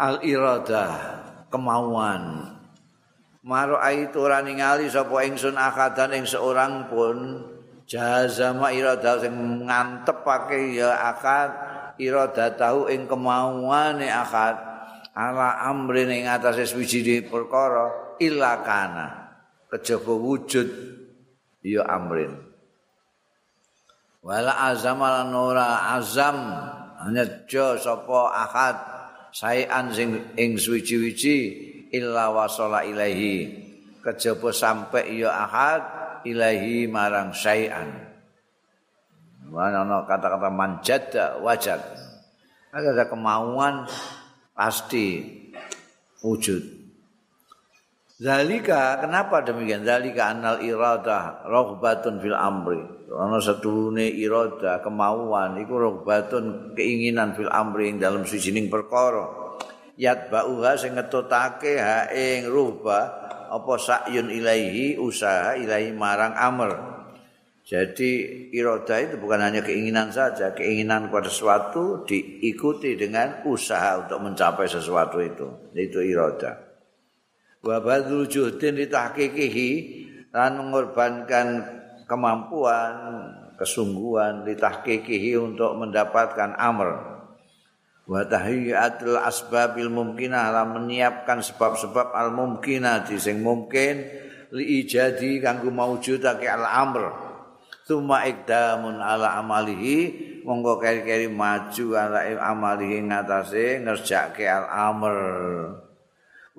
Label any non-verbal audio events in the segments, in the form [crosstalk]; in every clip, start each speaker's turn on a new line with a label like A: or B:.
A: al iradah kemauan. Maro itu ora ningali sapa ingsun akadan ing seorang pun jazama iradah sing ngantepake ya akad iradah tahu ing kemauane akad. Ala amrin ing atase siji perkara illa kana kejaba wujud ya amrin. Wala azam lan ora azam nyejo sapa akad saean sing ing suwi-wiji illa wasala ilaihi. Kejaba sampe ya ahad ilahi marang saean. Mana kata-kata manjada wajad ada kemauan pasti wujud Zalika kenapa demikian? Zalika anal iradah rohbatun fil amri. Ana sedurune iradah kemauan iku rohbatun keinginan fil amri ing dalam sijining perkara. Yat ba'uha sing ngetutake ha ing ruba apa sakyun ilaihi usaha ilahi marang amr. Jadi iradah itu bukan hanya keinginan saja, keinginan kepada sesuatu diikuti dengan usaha untuk mencapai sesuatu itu. Itu iradah. Wa badru juhdin litahqiqihi dan mengorbankan kemampuan kesungguhan litahqiqihi untuk mendapatkan amr. Wa tahiyatul asbabil mumkinah lan menyiapkan sebab-sebab al mumkinah di sing mungkin li ijadi kanggo maujudake al amr tuma ikdamun ala amalihi monggo keri-keri maju ala amalihi ngatasé ngerjake al amr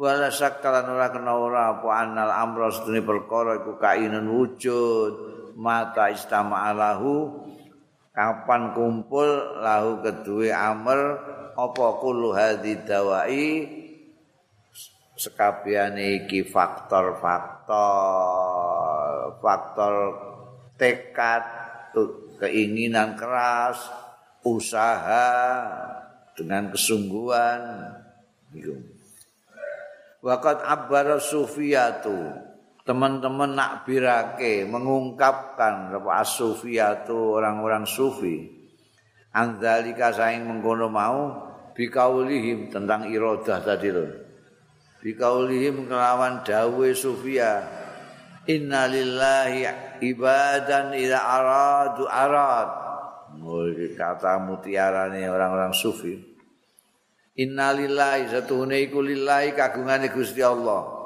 A: wala sakalan ora kena ora apa anal amra sedune perkara iku kainun wujud mata istama alahu kapan kumpul lahu kedue amr apa kulo hadhi dawai sekabehane iki faktor-faktor faktor tekad keinginan keras usaha dengan kesungguhan. Waqat abbara sufiyatu. Teman-teman nak birake mengungkapkan apa asufiyatu orang-orang sufi. Andzalika saing mengkono mau bikaulihim tentang iradah tadi lho. Bikaulihim kelawan dawe sufia. Inna lillahi ibadan ila aradu arad. Kata mutiara orang-orang sufi. Innalillahi satuhune iku lillahi kagungane Gusti Allah.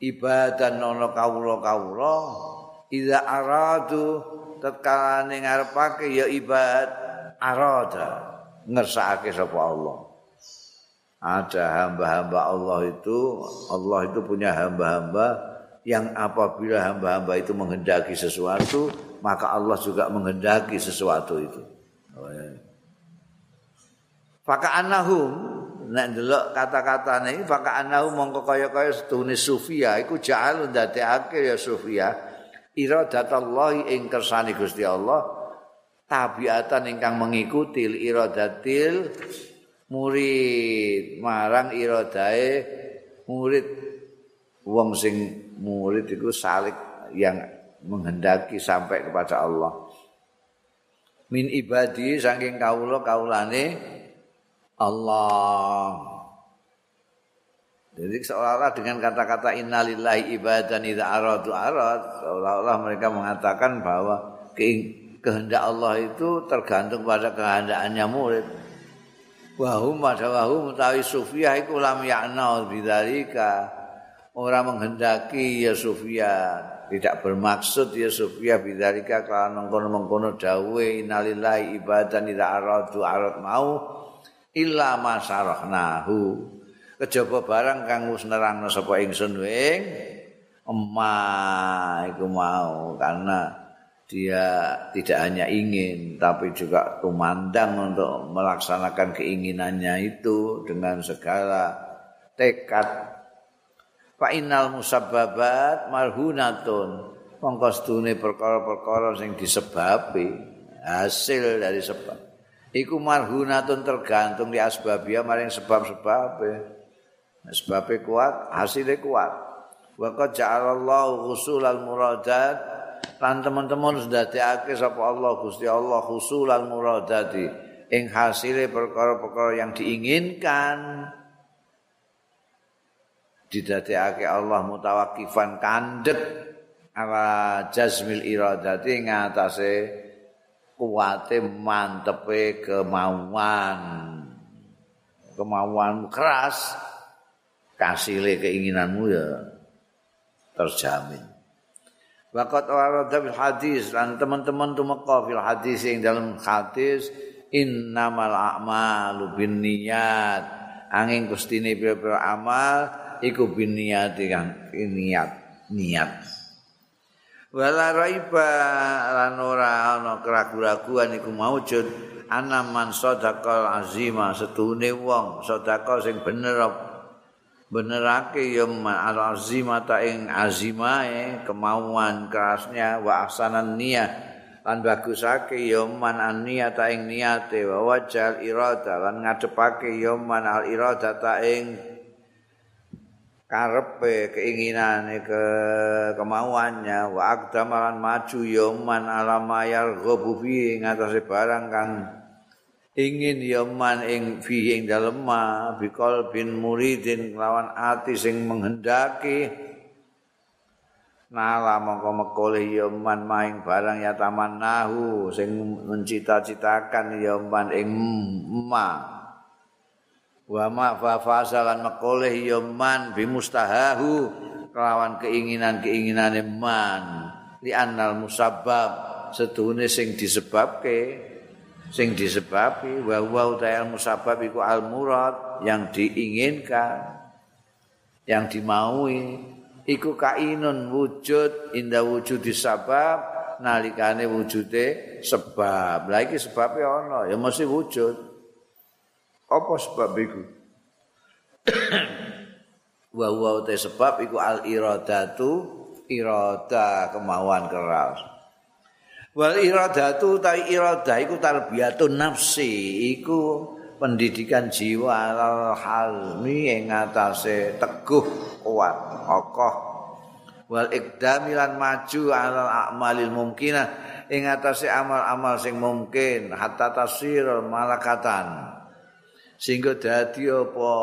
A: Ibadah nono kawula-kawula ida aradu tetkalane ngarepake ya ibad arada ngersakake sapa Allah. Ada hamba-hamba Allah itu Allah itu punya hamba-hamba yang apabila hamba-hamba itu menghendaki sesuatu maka Allah juga menghendaki sesuatu itu. Oh, ya. Faka anahum nek ndelok kata-katane faka anahum mongko kaya-kaya sedune sufia. Iku ja'al ndadekake ya sufia. Iradatallahi ing kersane Gusti Allah. Tabiatan ingkang mengikuti iradatil murid. Marang iradae murid. Wong sing murid iku salik yang menghendaki sampai kepada Allah. Min ibadi saking kawula kawulane Allah. Jadi seolah-olah dengan kata-kata innalillahi ibadan idza aradu arad, seolah-olah mereka mengatakan bahwa kehendak Allah itu tergantung pada kehendakannya murid. Wahum pada wahum tawi sufiyah iku lam ya'na bidzalika. Orang menghendaki ya sufiyah tidak bermaksud ya sufiyah bidzalika kalau mengkono-mengkono dawe innalillahi ibadan idza aradu arad mau illa masarahnahu kejaba barang kang wis nerangno sapa ingsun wing? Emah iku mau karena dia tidak hanya ingin tapi juga tumandang untuk melaksanakan keinginannya itu dengan segala tekad. Fa innal musabbabat marhunatun. Mongko perkara-perkara sing disebabi hasil dari sebab iku marhunatun tergantung di asbabia maring sebab-sebab sebabnya kuat hasilnya kuat. Waqad ja'alallahu husulal muradat lan teman-teman sudah diake sapa Allah Gusti Allah husulal muradati ing hasilnya perkara-perkara yang diinginkan. Didadekake Allah mutawakifan kandhet ala jazmil iradati ngatasé kuwate mantepe kemauan. Kemauan keras kasile keinginanmu ya terjamin. Waqat warada fil hadis lan teman-teman tumeka fil hadis yang dalam hadis innamal a'malu binniyat. Angin gustine pira-pira amal iku binniyati kan niat niat wala raiba lan ora ana keraguan iku maujud. Ana man sadaqal azima setune wong sedekah sing bener benerake ya al azimata ing azimae kemauan kerasnya wa ahsanan niyah. Lan bagusake ya man niyata ing niate wa wajal irada lan ngadepake ya al irada ta ing karepe keinginane ke kemauannya wa aqdamalan maju ya man alama yarghabu fi ngatasé barang kang ingin yaman ing fi ing dalem ma bikol bin muridin lawan ati sing menghendaki. Nala mongko mekole yaman maing barang ya taman nahu sing mencita-citakan yaman ing ma wa ma fa fasalan mekole yaman bi mustahahu kelawan keinginan-keinginane man. Li annal musabbab setune sing disebabke sing disebabi. Wa wa ta'al musabab iku al murad yang diinginkan yang dimaui. Iku kainun wujud inda wujud disabab nalikane wujude sebab. La iki sebabe ana ya mesti wujud apa sebab iku? Wa wa ta sebab iku al iradatu irada kemauan keras. Wal iradatu ta iradah iku tarbiyatun nafsi iku pendidikan jiwa al halmi ing atase teguh kuat kokoh. Wal ikdamilan maju alal a'malil mungkinah ing atase amal-amal sing mungkin hatta tasir malakatan sehingga dadi apa?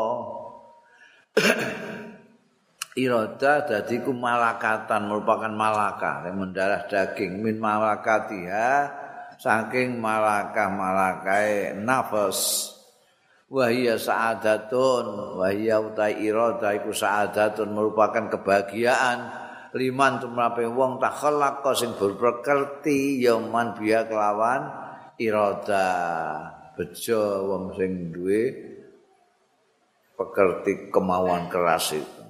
A: [clears throat] Irada dadi malakatan merupakan malaka. Yang mendarah daging. Min malakatiha saking malakah malakai nafas. Wahia sa'adatun. Wahia utai irada iku sa'adatun merupakan kebahagiaan. Liman tumrape wong takhallaqa sing berprekerti ya man biya kelawan irada bejo wong sing duwe pekerti kemauan keras itu.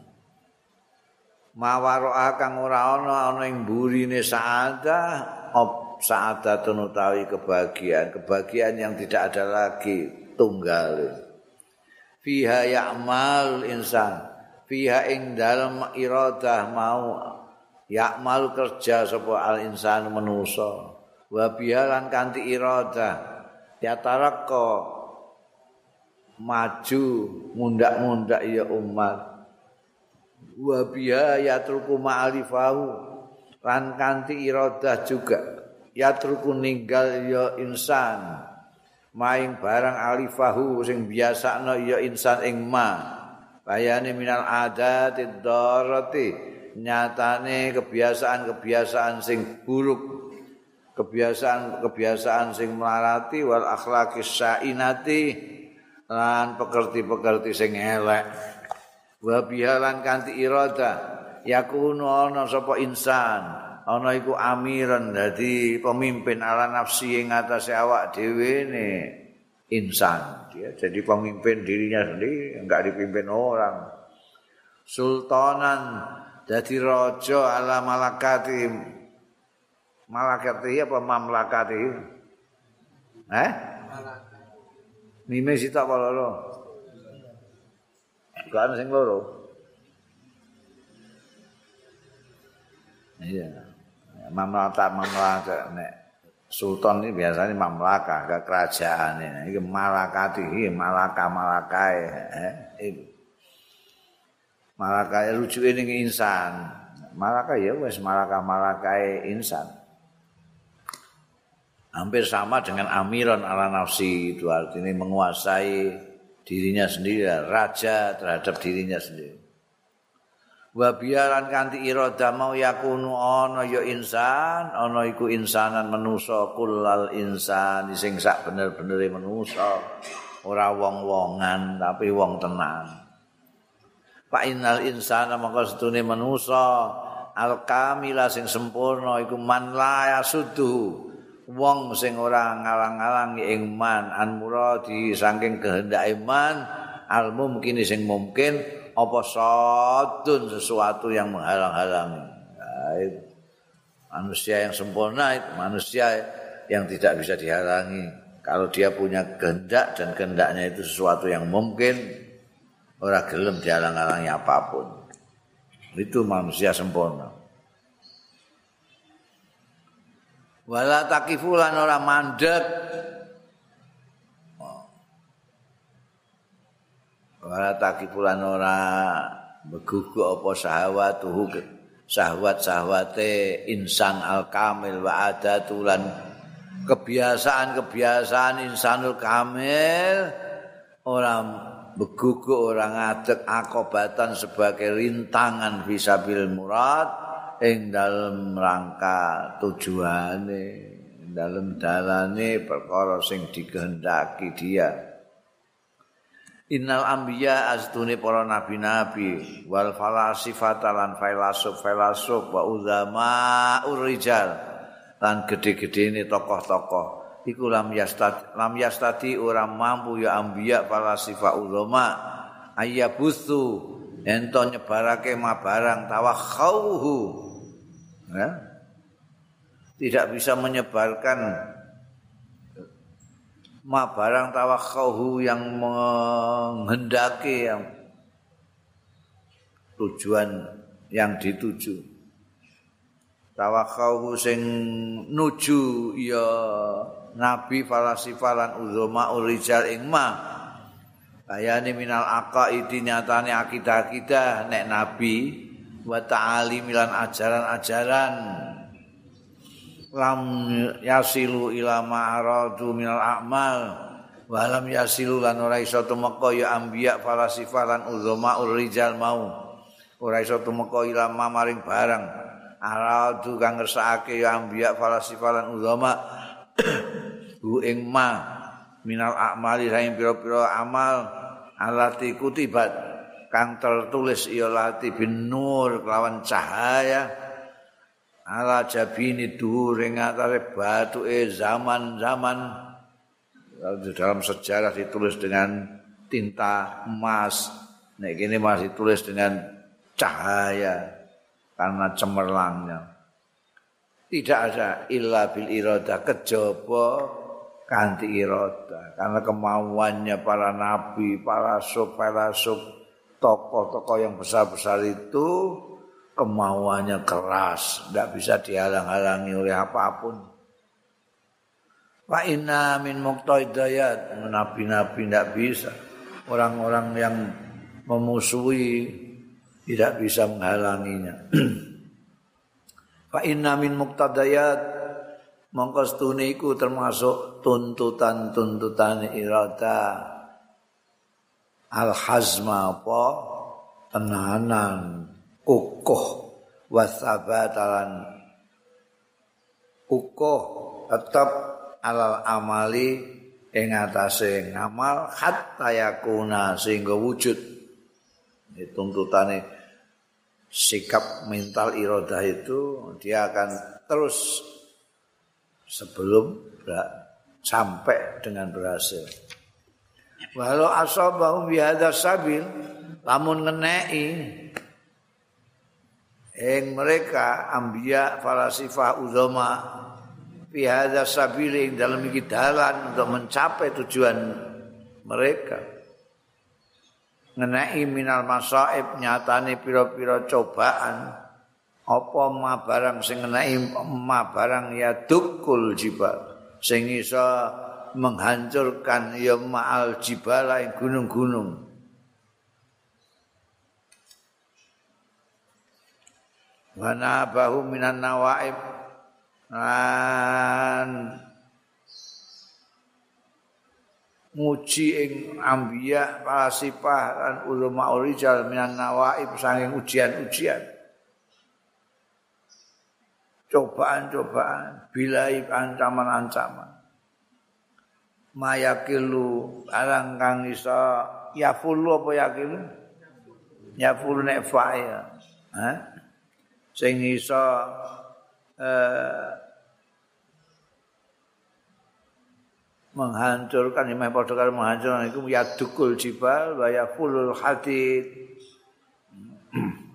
A: Mawaroa kang ora ana ana ing burine saada op saadatun utawi kebahagiaan kebahagiaan yang tidak ada lagi tunggal fiha ya'mal insan fiha ing dalam iradah mau ya'mal kerja sapa al insan manusa. Wa bihalan kanthi iradah ya tarakko maju mundak-mundak ya umat. Wa biya yatruku ma'alifahu lan kanthi iradah juga. Yatruku ninggal ya insan. Maing barang alifahu sing biasakno ya insan ing ma. Bayane minal adat darati nyatane kebiasaan-kebiasaan sing buruk kebiasaan-kebiasaan sing melarati wal akhlaqis sainati lan pekerti-pekerti sing elek. Wa bihalan kanthi irada yakunu ana sapa insan ana iku amiran dadi pemimpin ala nafsi ing atase awak dhewe ne insan. Dia jadi pemimpin dirinya sendiri enggak dipimpin orang. Sultanan dadi raja ala malakati malakati apa mamlakati eh Mime sita apa loro? Bukan sing loro. Iya. Mamlaka mamlaka nek sultan ini biasanya mamlaka ke kerajaan ini. Ini malakati, malaka malakai. Eh, itu. Malaka ya lucu ini insan. Malaka ya wes malaka malakai insan. Hampir sama dengan amiran ala nafsi itu artinya menguasai dirinya sendiri, raja terhadap dirinya sendiri. wa biaran kanthi irada mau yakunu ana ya insan ana iku insanan manusa kullal insan sing sak bener-benere manusa ora wong-wongan tapi wong tenan. Fa innal insana maka setune manusa al kamila sing sempurna iku man la yasudu wong sing ora ngalang-alang ing man an muradi saking kehendak iman al mungkin sing mungkin apa sadun sesuatu yang menghalang-halangi. Manusia yang sempurna manusia yang tidak bisa dihalangi. Kalau dia punya kehendak dan kehendaknya itu sesuatu yang mungkin orang gelem dihalang-halangi apapun. Itu manusia sempurna. Wala takifulan orang mandek. Ora takipulan ora begugu apa syahwat syahwat-syahwate insan al kamil wa adatulan kebiasaan-kebiasaan insanul kamil. Orang begugu orang ngadeg akobatan sebagai rintangan visabil murad ing dalam rangka tujuane dalam dalane perkara sing dikehendaki dia. Innal anbiya astune para nabi-nabi wal falasifat lan filosof filosof wa ulama urijal lan gede-gedene tokoh-tokoh. Iku lam yastati lam yastati ora mampu ya anbiya falasifa ulama ayyabusu ento nyebarake mabarang tawakhauhu ya. Tidak bisa menyebarkan ma barang tawakkahu yang menghendaki yang tujuan yang dituju. Tawakkahu sing nuju ya nabi falasifalan uzama urijal ing ma. Bayane minal aqaidi nyatane akidah-akidah nek nabi wa ta'ali milan ajaran-ajaran. Lam yasilu ila ma'aradu minal a'mal. Wa lam yasilu lan ora iso tumeka ya anbiya falasifah lan uzama rijal mau. Ora iso tumeka ila maring barang. Aradu kang ngersakake ya anbiya falasifah lan uzama [clears throat] hu ing ma minal a'mali saing pira-pira amal. Alati kutibat kang tertulis lati bin nur kelawan cahaya. Ala jabini dhuwur ing atase batuke zaman-zaman. Di dalam sejarah ditulis dengan tinta emas nek kene masih ditulis dengan cahaya karena cemerlangnya. Tidak ada illa bil irada kejaba kanthi irada. Karena kemauannya para nabi para sub para sub tokoh-tokoh yang besar-besar itu kemauannya keras, tidak bisa dihalang-halangi oleh apa pun. Wa inna min muqtaidayat, nabi-nabi tidak bisa. Orang-orang yang memusuhi tidak bisa menghalanginya. [clears throat] Fa inna min muqtadayat mongko termasuk tuntutan-tuntutan irada al hazma apa? Tenanan kukuh wasabatalan kukuh tetap alal amali ing atase ngamal hatta yakuna sehingga wujud. Tuntutane sikap mental irodah itu dia akan terus sebelum sampai dengan berhasil. Walau asabahum bihadar sabil, lamun ngenei ing mereka ambia falasifa uzama fi hadza sabili dalam dalan untuk mencapai tujuan mereka. Ngenai minal masaib nyatane pira-pira cobaan apa ma barang sing ngenai ma barang ya dukul jibal sing iso menghancurkan ya ma'al jibala gunung-gunung. Wa nabahu minan nawaib lan nguji ing ambiya para sipah lan ulama urijal minan nawaib sanging ujian-ujian. Cobaan-cobaan bilai ancaman-ancaman mayakilu alang kang iso yafulu apa yakilu? Yafulu nek fa'il ha sing iso eh, menghancurkan imah padha karo menghancurkan iku ya dukul jibal wa ya fulul hadid. [clears throat]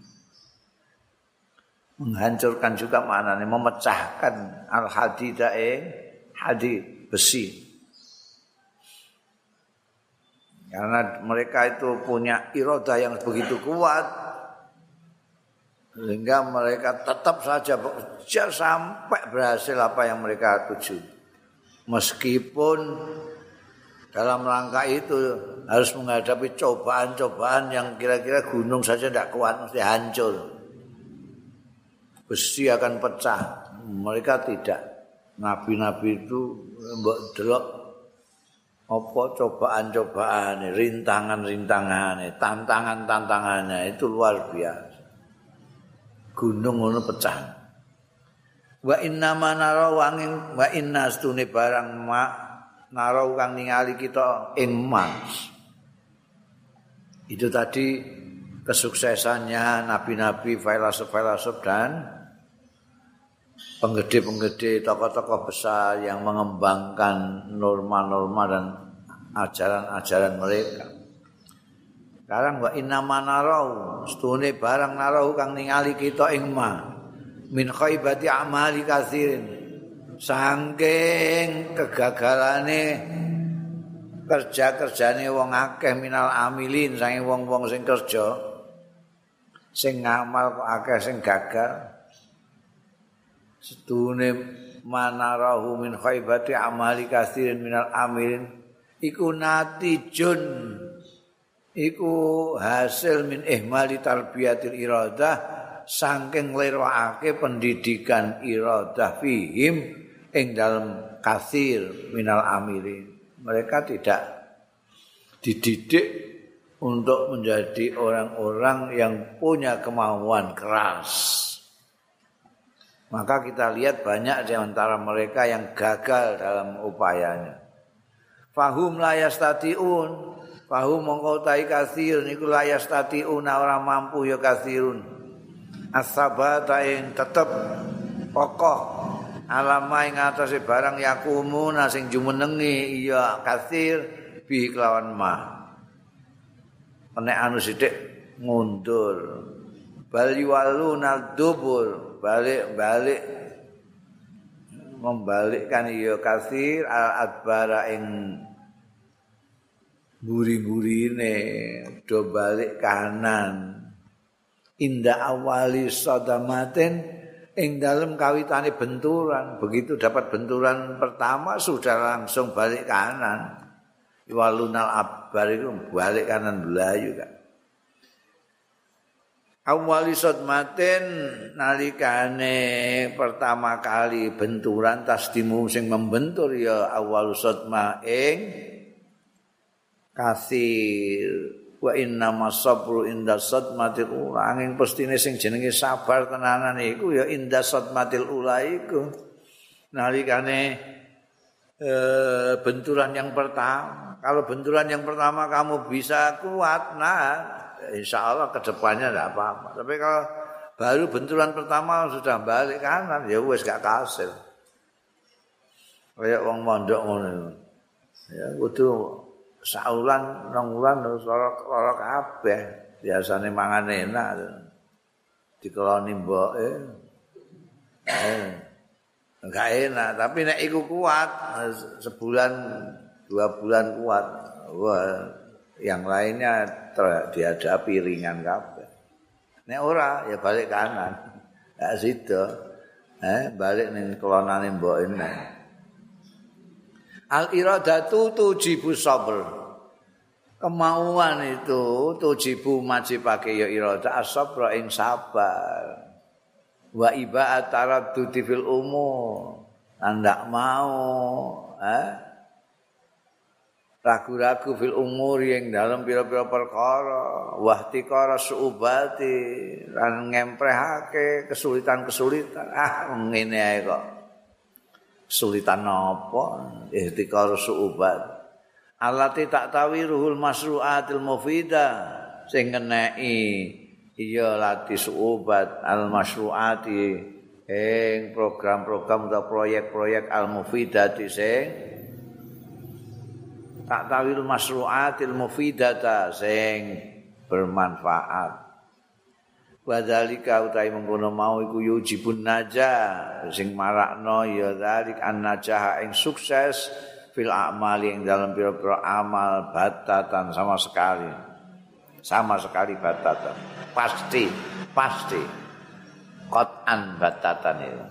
A: Menghancurkan juga maknanya memecahkan al hadidae hadid besi karena mereka itu punya iroda yang begitu kuat. Sehingga mereka tetap saja bekerja sampai berhasil apa yang mereka tuju. meskipun dalam rangka itu harus menghadapi cobaan-cobaan yang kira-kira gunung saja tidak kuat mesti hancur. Besi akan pecah. Mereka tidak. Nabi-nabi itu delok apa cobaan-cobaan rintangan-rintangan tantangan-tantangannya itu luar biasa. Gunung ngono pecah. Wa inna manara wanging wa inna stune barang ma nara kang ningali kita ing mas itu tadi kesuksesannya nabi-nabi filosof-filosof dan penggede-penggede tokoh-tokoh besar yang mengembangkan norma-norma dan ajaran-ajaran mereka. Sekarang wa inna manarau stune barang narau kang ningali kita ing ma. Min khaibati amali kathirin saking kegagalane kerja-kerjane wong akeh minal amilin saking wong-wong sing kerja sing ngamal kok akeh sing gagal. Setune manarahu min khaibati amali kathirin minal amilin iku natijun iku hasil min ihmali tarbiyatil iradah saking lerokake pendidikan iradah fihim ing dalam kasir minal amirin. Mereka tidak dididik untuk menjadi orang-orang yang punya kemauan keras. Maka kita lihat banyak di antara mereka yang gagal dalam upayanya. Fahum layas tatiun, fahum mengkotai kasir, niku layas tatiun orang mampu ya kasirun. asabata ing tetep kokoh. Alama ing atase barang yakumuna sing jumenengi iya kasir bi kelawan ma. Nek anu sithik mundur bali waluna dubur balik-balik membalikkan iya kasir al adbara ing buri-burine do balik kanan inda awali sadamatin ing dalam kawitane benturan. Begitu dapat benturan pertama sudah langsung balik kanan walunal abbar itu balik kanan belayu kan awali sadamatin nalikane pertama kali benturan tasdimu sing membentur ya awal sadma ing kasir wa inna masabru inda sadmatil ula. Angin pestine sing jenenge sabar tenanan iku ya inda sadmatil ula iku. Nalikane e, benturan yang pertama kalau benturan yang pertama kamu bisa kuat nah insya Allah kedepannya tidak apa-apa. Tapi kalau baru benturan pertama sudah balik kanan ya wes gak kasil. Kayak wong mondok ngono. Ya kudu saulan nang wulan lara kabeh. Biasane mangan enak dikeloni mboke. Eh enggak enak tapi nek iku kuat sebulan dua bulan kuat wah yang lainnya dihadapi ringan kabeh. Nek ora ya balik kanan. Gak sido. Eh balik ning kelonane mbok ini Al iradatu tujibu sabr. Kemauan itu tujibu majibake ya irada as-sabra ing sabar. Wa iba'at taraddudi fil umur. Ndak mau, eh? ragu-ragu fil umuri yang dalam pira-pira perkara wahti kara suubati lan ngemprehake kesulitan-kesulitan ah ngene ae kok kesulitan apa? Ihtikar suubat alati tak tawi ruhul masruatil mufida. Sing ngeneki iya lati suubat al masruati. Ing program-program atau proyek-proyek al mufidati sing tak tawil masru'atil mufidata sing bermanfaat Wadhalika utai mengkono mau iku yujibun najah. Sing marakno ya dhalik an najah ing sukses fil a'mali ing dalam pira-pira amal batatan sama sekali. Sama sekali batatan. Pasti pasti. Qat'an batatan itu.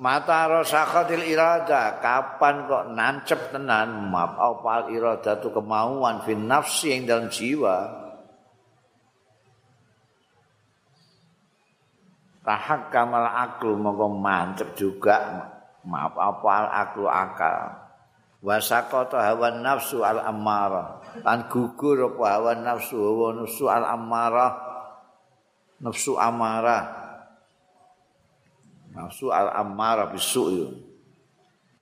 A: Mata rosakatil irada. Kapan kok nancep tenan? Maaf opal irada tu kemauan fin nafsi yang dalam jiwa tahak kamal aklu mongko mancep juga. Maaf opal aklu akal? Wasakota hawa nafsu al amarah. Lan gugur apa hawa nafsu hawa nafsu al amarah. Nafsu amarah. Nafsu al ammara bisu yo.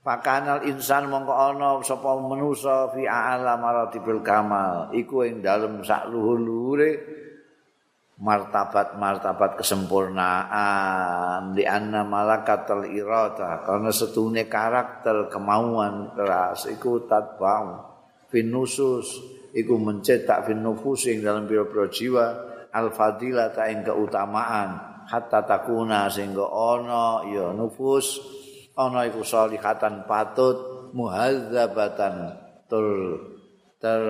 A: Pakanal insan mongko ana sapa manusa fi a'la maratibil kamal. Iku ing dalem sak luhur-luhure martabat-martabat kesempurnaan di anna malakatul irada karena setune karakter kemauan keras iku tatba'u finusus iku mencetak fin nufus ing dalam pira-pira jiwa al fadilah ta ing keutamaan hatta takuna sehingga ana ya nufus ana iku salihatan patut muhadzabatan tur ter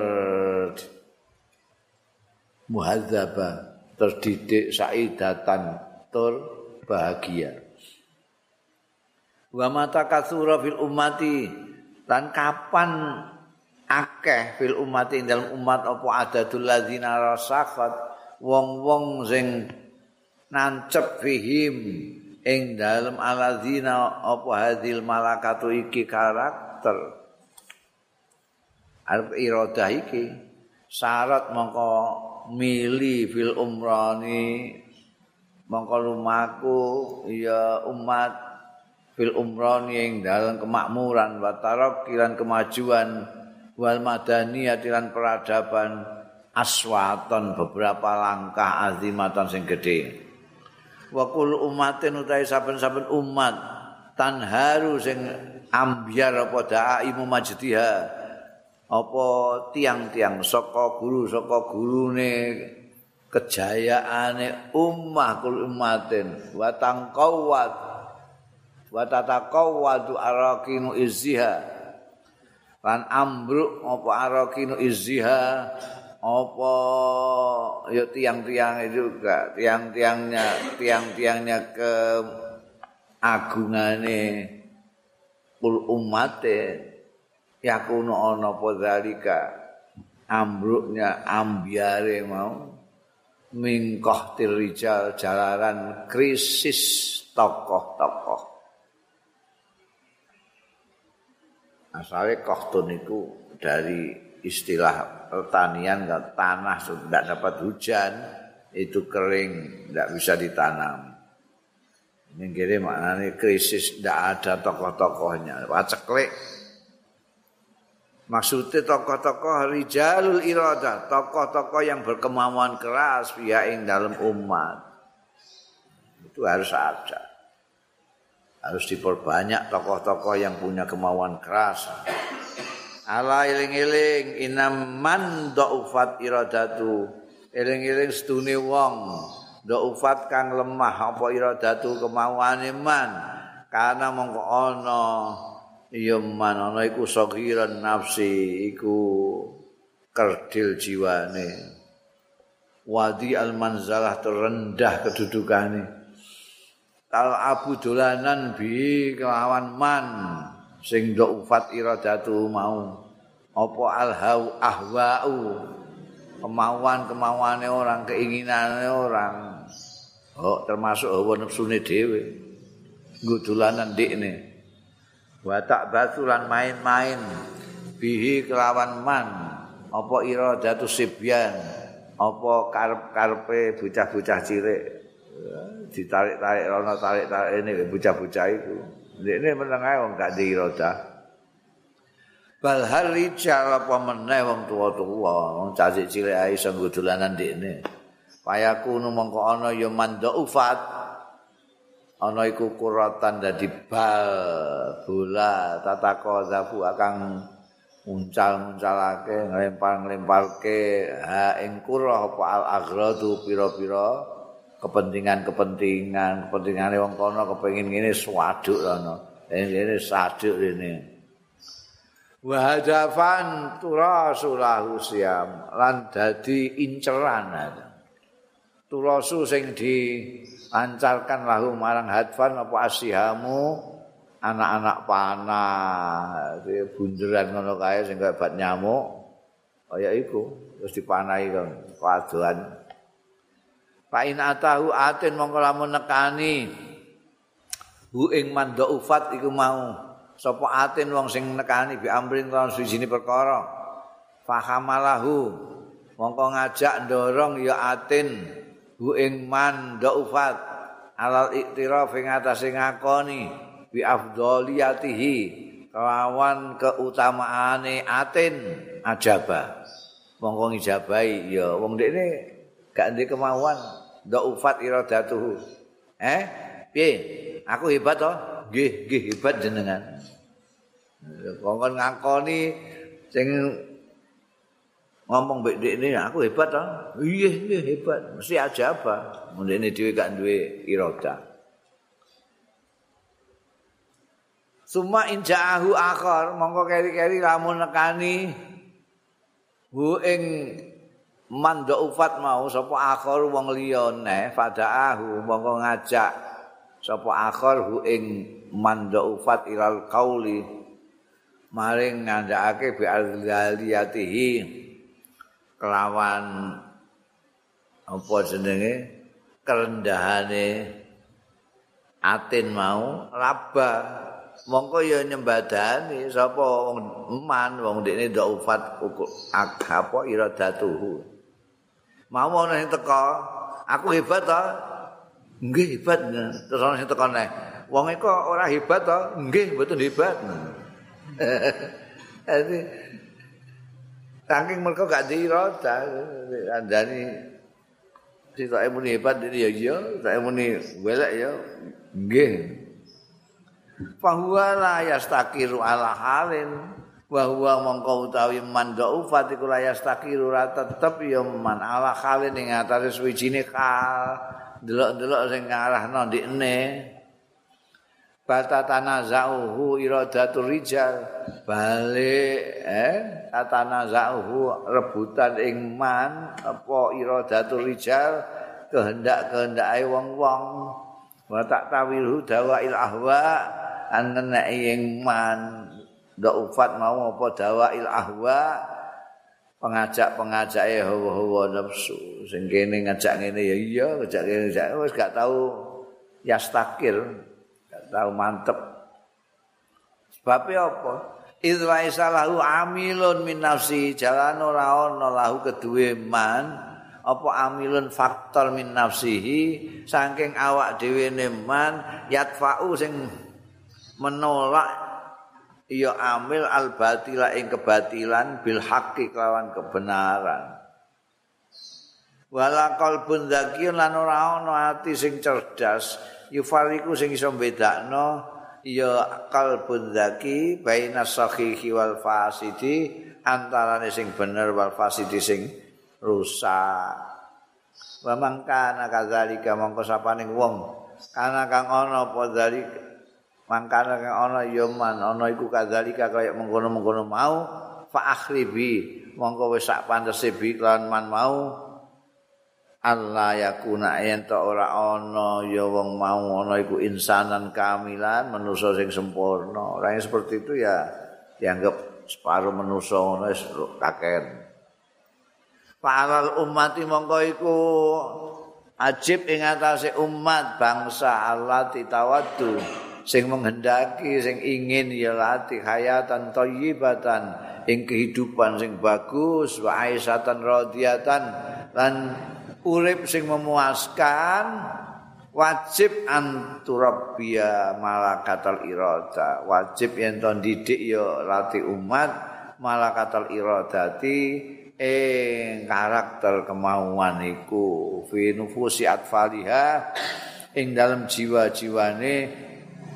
A: muhadzaba terdidik saidatan tur bahagia. Wa mata katsura fil ummati dan kapan akeh fil ummati dalam umat apa adadul ladzina rasakhat wong-wong sing nancep fihim ing dalem aladzina apa hadil malakatu iki karakter. Arep iradah iki syarat mongko mili fil umrani mongko lumaku ya umat fil umrani ing dalem kemakmuran wa tarakkilan kemajuan wal madaniyah peradaban aswaton beberapa langkah azimatan sing gedhe. Wa kul umatin utahe saben-saben umat tanharu sing ambyar apa daimu majdiha apa tiang-tiang saka guru saka gurune kejayaane ummah kul umatin wa tangqawat wa tataqawwadu arakinu izziha. Lan ambruk apa arakinu izziha apa ya tiang-tiang juga tiang-tiangnya tiang-tiangnya ke agungane kul umate yakuno ana apa zalika? Ambruknya ambiare mau mingkoh tirijal jalaran krisis tokoh-tokoh. Asalnya kohtun itu dari istilah pertanian enggak tanah sudah dapat hujan itu kering tidak bisa ditanam. Ini kira maknanya krisis tidak ada tokoh-tokohnya. Waceklek maksudnya tokoh-tokoh rijalul iradah tokoh-tokoh yang berkemauan keras yang dalam umat. Itu harus ada. Harus diperbanyak tokoh-tokoh yang punya kemauan keras. Ala eling-eling inam man dhaufat iradatu. Eling-eling sedune wong dhaufat kang lemah apa iradatu kemauane man? Karena mongko ana ya man ana iku sagiran nafsi iku kerdil jiwane. Wadi al manzalah terendah kedudukane. Kal abu dolanan bi kelawan man sing dhaufat iradatu mau. Apa alhau ahwau? Kemauan-kemauane orang keinginane orang. Oh termasuk hawa nafsune dhewe. Ngudulanan ndikne wa tak batulan main-main. Bihi kelawan man. Apa iradatu sibyan? Apa karep-karepe bocah-bocah cilik? Ditarik-tarik rono tarik-tarik ini bocah-bocah iku ini meneng ae wong gak diiradah bal hal rijal apa meneh wong tuwa-tuwa wong cacik cilik ae iso ngudulanan ndekne payaku mongko ana ya mandaufat ana iku kuratan dadi bal bola tatako zafu akang muncal-muncalake nglempar-nglemparke ha ing kura apa al aghradu pira-pira kepentingan-kepentingan kepentingane wong kono kepengin ngene swaduk ana. Ngene saduk rene. Wa hadafan turasulahu siam lan dadi inceran. Turasu sing dilancarkan lahu marang hadfan apa asihamu? Anak-anak panah. Bunderan ngono kae sing kaya bat nyamuk. Kaya iku. Terus dipanahi kan kadoan Pak atahu atin mongko lamun nekani. Hu ing mando ufat iku mau. Sapa atin wong sing nekani bi amrin lan sujine perkara. Fahamalahu mongko ngajak ndorong ya atin hu ing mando ufat alal iktiraf ing atase ngakoni bi afdhaliyatihi kelawan keutamaane atin ajaba monggo ngijabahi ya wong dekne gak ndek kemauan ndak ufat iradatuhu. Eh piye? Aku hebat to nggih nggih hebat jenengan. Kongkon ngakoni sing ngomong mbek dekne aku hebat to iya iya hebat. Mesti ajaba mundene dhewe gak duwe iradah Suma inja'ahu akhar mongko keri-keri lamun nekani. Hu ing mando ufat mau sapa akhar wong liya neh fadaahu mongko ngajak sapa akhar hu ing mando ufat ilal qauli maring ngandhakake bi aliyatihi kelawan apa jenenge? Kerendahane atin mau raba mongko ya nyembadani sapa wong eman wong dekne ndak ufat apa iradatuhu mau ana sing teko aku hebat to nggih hebat. Terus ana sing teko neh wong iku ora hebat to nggih mboten hebat. [laughs] Jadi saking mereka gak dirota andani. Si tak muni hebat ini ya iya tak muni welek ya. Nggih. Fahuwa la yastakiru ala halin. Wa huwa mongko utawi man dhaufat iku la yastakiru ra tetep ya man ala halin. Ing atase suwijine hal delok-delok sing ngarahno ndikne batatana zauhu iradatul rijal. Balik eh tatana zauhu rebutan ing man apa iradatul rijal? Kehendak-kehendak wong-wong. Wa tak tawilu dawail ahwa anak ing man. Ndak ufat mau apa dawail ahwa? Pengajak-pengajake hawa-hawa nafsu. Sing kene ngajak ngene ya iya ngajak ngene wis gak tau yastakir tau mantep. Sebabnya apa? Idwa isalahu amilun min nafsi. Jalan ora ana lahu keduwe man. Apa amilun faktor min nafsihi? Saking awak dhewe man yatfa'u sing menolak ya amil al batila ing kebatilan bil haqqi kelawan kebenaran wala qalbun zakiyun lan ora ana ati sing cerdas. Yufariku sing iso bedakno ya qalbun zaki baina sahihi wal fasidi antarane sing bener wal fasidi sing rusak. Wa mangkana kadzalika mongko sapaning wong. Kana kang ana apa zalika mangkane kang ana ya man ana iku kadzalika kaya mengkono-mengkono mau fa akhribi mongko wis sak pantese bi lan man mau Allah yakuna yen ora ana ya wong mau ana iku insanan kamilan manusa sing sempurna. Ora seperti itu ya dianggap separuh manusa ngono wis kaken. Pa'alal ummati mongko iku ajib ing atase umat bangsa Allah titawaddu sing menghendaki sing ingin ya lati hayatan thayyibatan ing kehidupan sing bagus wa aisyatan radiyatan lan urip sing memuaskan wajib anturabbiya malakatal irada. Wajib yen to didik ya rati umat malakatal iradati ing karakter kemauan iku. Fi nufusi atfaliha ing dalam jiwa-jiwane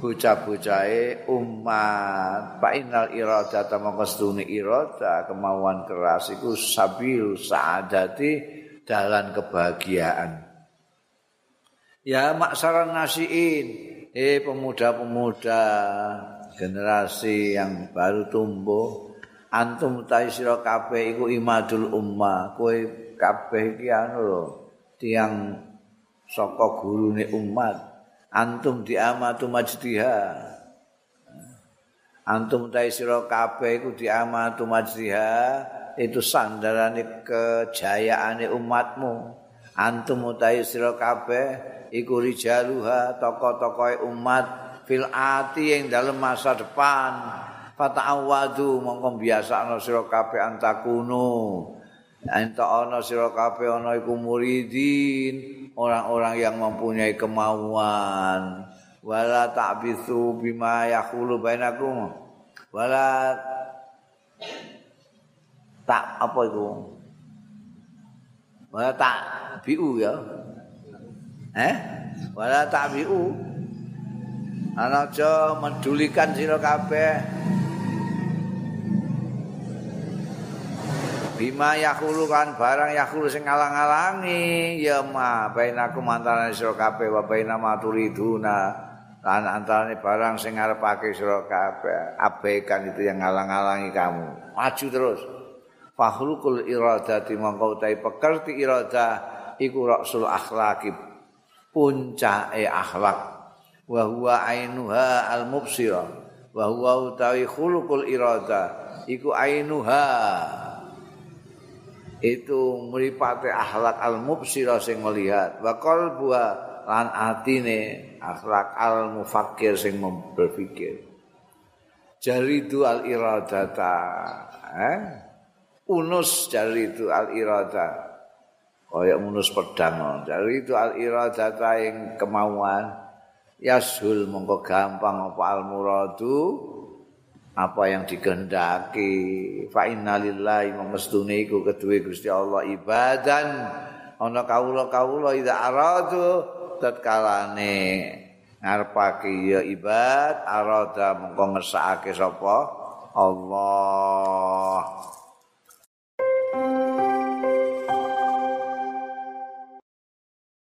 A: bocah-bocahe umat. Fa innal irada tamakastune irada kemauan keras iku sabil saadati dalan kebahagiaan. Ya maksaran nasiin. Eh pemuda-pemuda generasi yang baru tumbuh antum taisira kabeh iku imadul ummah. Kowe kabeh iki anu lho tiang saka gurune umat. Antum diamatu majdiha. Antum ta sira kabeh iku diamatu majdiha itu sandarane kejayaane umatmu. Antum ta sira kabeh iku rijaluha tokoh-tokohe umat fil ati ing dalam masa depan. Fata'awadu mongko biasa ana sira kabeh antakunu. Enta ana sira kabeh ana iku muridin orang-orang yang mempunyai kemauan. Wala ta'bithu bima yaqulu bainakum. Wala tak apa itu? Wala tak biu ya? Eh? Wala tak biu? Ana aja mendulikan sira kabeh. Bima yakulu kan barang yakulu sing ngalang-alangi. Ya ma bainaku antarané sira kabeh wa baina maturiduna lan antarané barang sing ngarepake sira kabeh. Abaikan itu yang ngalang-alangi kamu. Maju terus fahrukul iradati mongko utahe pekerti iradah iku rasul akhlaqi puncake akhlak. Wa huwa ainuha al mubsira wa huwa utawi khuluqul irada iku ainuha. Itu mripate akhlak al mubsira sing melihat wa qalbuha lan atine akhlak al mufakkir sing berpikir. Jaridu al iradata eh unus jaridu al irada kaya unus pedang jaridu al iradata yang kemauan. Yasul mongko gampang apa al muradu apa yang dikehendaki? Fa innalillahi mamastune iku kedue Gusti Allah. Ibadan. Ana kawula-kawula ida aradu tatkalane ngarepake ya ibad arada mengko ngersakake sapa? Allah